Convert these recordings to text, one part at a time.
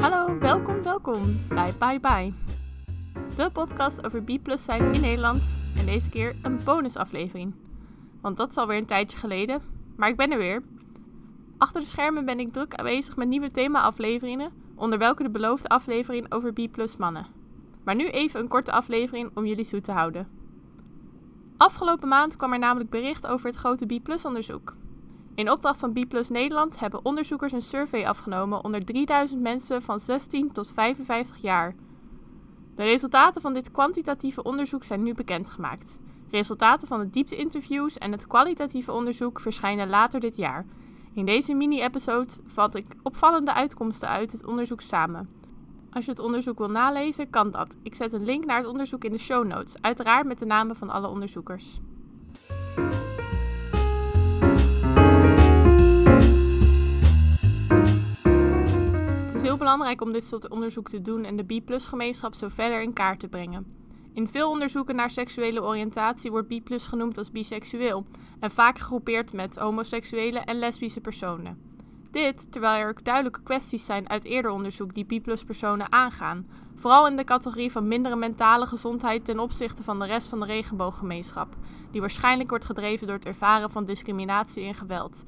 Hallo, welkom, welkom bij Bye Bye. De podcast over B plus zijn in Nederland en deze keer een bonusaflevering. Want dat is alweer een tijdje geleden, maar ik ben er weer. Achter de schermen ben ik druk aanwezig met nieuwe thema-afleveringen, onder welke de beloofde aflevering over B plus mannen. Maar nu even een korte aflevering om jullie zoet te houden. Afgelopen maand kwam er namelijk bericht over het grote B plus onderzoek. In opdracht van B plus Nederland hebben onderzoekers een survey afgenomen onder 3000 mensen van 16 tot 55 jaar. De resultaten van dit kwantitatieve onderzoek zijn nu bekendgemaakt. Resultaten van de diepte-interviews en het kwalitatieve onderzoek verschijnen later dit jaar. In deze mini-episode vat ik opvallende uitkomsten uit het onderzoek samen. Als je het onderzoek wil nalezen, kan dat. Ik zet een link naar het onderzoek in de show notes, uiteraard met de namen van alle onderzoekers. Het is heel belangrijk om dit soort onderzoek te doen en de B-gemeenschap zo verder in kaart te brengen. In veel onderzoeken naar seksuele oriëntatie wordt B genoemd als biseksueel en vaak gegroepeerd met homoseksuele en lesbische personen. Dit terwijl er duidelijke kwesties zijn uit eerder onderzoek die B-personen aangaan, vooral in de categorie van mindere mentale gezondheid ten opzichte van de rest van de regenbooggemeenschap, die waarschijnlijk wordt gedreven door het ervaren van discriminatie en geweld.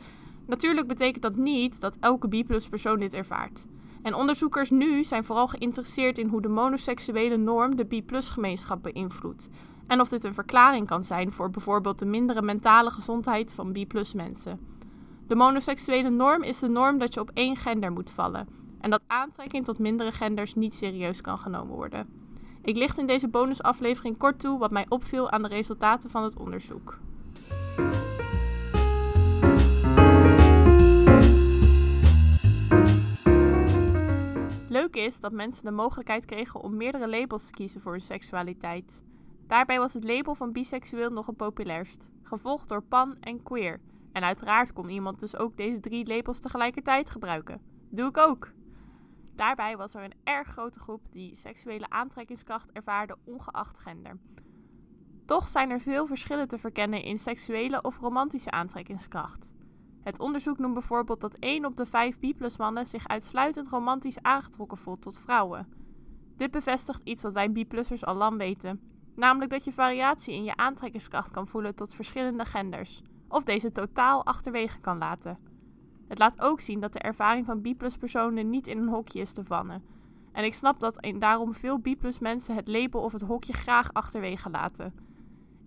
Natuurlijk betekent dat niet dat elke B-persoon dit ervaart. En onderzoekers nu zijn vooral geïnteresseerd in hoe de monoseksuele norm de B-gemeenschap beïnvloedt. En of dit een verklaring kan zijn voor bijvoorbeeld de mindere mentale gezondheid van B-mensen. De monoseksuele norm is de norm dat je op één gender moet vallen. En dat aantrekking tot mindere genders niet serieus kan genomen worden. Ik licht in deze bonusaflevering kort toe wat mij opviel aan de resultaten van het onderzoek. Leuk is dat mensen de mogelijkheid kregen om meerdere labels te kiezen voor hun seksualiteit. Daarbij was het label van biseksueel nog het populairst, gevolgd door pan en queer. En uiteraard kon iemand dus ook deze drie labels tegelijkertijd gebruiken. Doe ik ook. Daarbij was er een erg grote groep die seksuele aantrekkingskracht ervaarde ongeacht gender. Toch zijn er veel verschillen te verkennen in seksuele of romantische aantrekkingskracht. Het onderzoek noemt bijvoorbeeld dat 1 op de 5 B-plus mannen zich uitsluitend romantisch aangetrokken voelt tot vrouwen. Dit bevestigt iets wat wij B-plussers al lang weten, namelijk dat je variatie in je aantrekkingskracht kan voelen tot verschillende genders, of deze totaal achterwege kan laten. Het laat ook zien dat de ervaring van B-plus personen niet in een hokje is te vannen. En ik snap dat en daarom veel B-plus mensen het label of het hokje graag achterwege laten.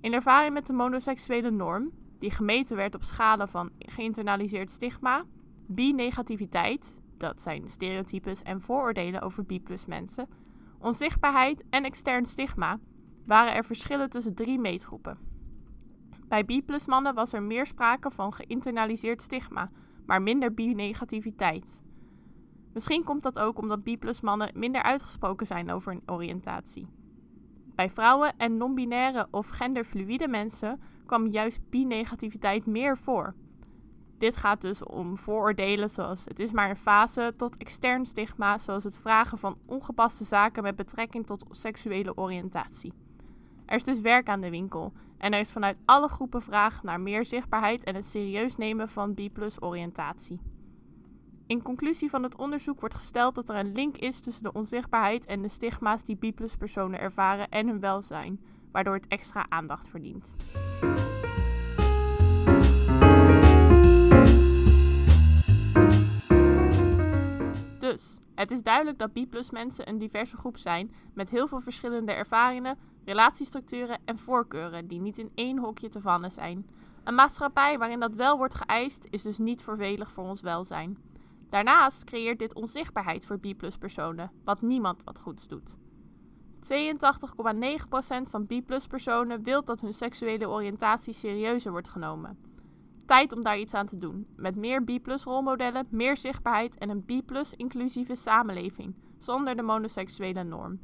In ervaring met de monoseksuele norm, die gemeten werd op schalen van geïnternaliseerd stigma, bi-negativiteit, dat zijn stereotypes en vooroordelen over B-plus mensen, onzichtbaarheid en extern stigma, waren er verschillen tussen drie meetgroepen. Bij B-plus mannen was er meer sprake van geïnternaliseerd stigma, maar minder bi-negativiteit. Misschien komt dat ook omdat B-plus mannen minder uitgesproken zijn over hun oriëntatie. Bij vrouwen en non-binaire of genderfluïde mensen kwam juist bi-negativiteit meer voor. Dit gaat dus om vooroordelen zoals het is maar een fase tot extern stigma zoals het vragen van ongepaste zaken met betrekking tot seksuele oriëntatie. Er is dus werk aan de winkel en er is vanuit alle groepen vraag naar meer zichtbaarheid en het serieus nemen van B-plus oriëntatie. In conclusie van het onderzoek wordt gesteld dat er een link is tussen de onzichtbaarheid en de stigma's die B-plus personen ervaren en hun welzijn, waardoor het extra aandacht verdient. Dus, het is duidelijk dat B-plus mensen een diverse groep zijn met heel veel verschillende ervaringen, relatiestructuren en voorkeuren die niet in één hokje te vannen zijn. Een maatschappij waarin dat wel wordt geëist is dus niet voordelig voor ons welzijn. Daarnaast creëert dit onzichtbaarheid voor B-plus personen, wat niemand wat goeds doet. 82,9% van B-plus personen wil dat hun seksuele oriëntatie serieuzer wordt genomen. Tijd om daar iets aan te doen, met meer B-plus rolmodellen, meer zichtbaarheid en een B-plus inclusieve samenleving, zonder de monoseksuele norm.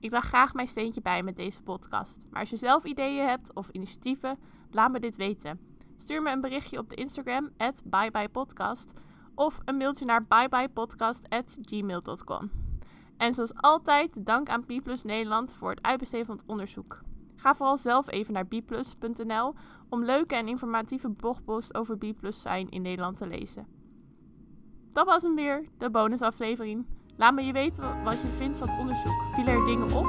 Ik draag graag mijn steentje bij met deze podcast, maar als je zelf ideeën hebt of initiatieven, laat me dit weten. Stuur me een berichtje op de Instagram, byebyepodcast, of een mailtje naar byebyepodcast.gmail.com. En zoals altijd, dank aan Biplus Nederland voor het uitbesteden van het onderzoek. Ga vooral zelf even naar biplus.nl om leuke en informatieve blogposts over Biplus zijn in Nederland te lezen. Dat was hem weer, de bonusaflevering. Laat me je weten wat je vindt van het onderzoek. Vielen er dingen op?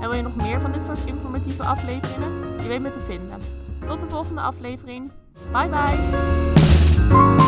En wil je nog meer van dit soort informatieve afleveringen? Je weet me te vinden. Tot de volgende aflevering. Bye bye!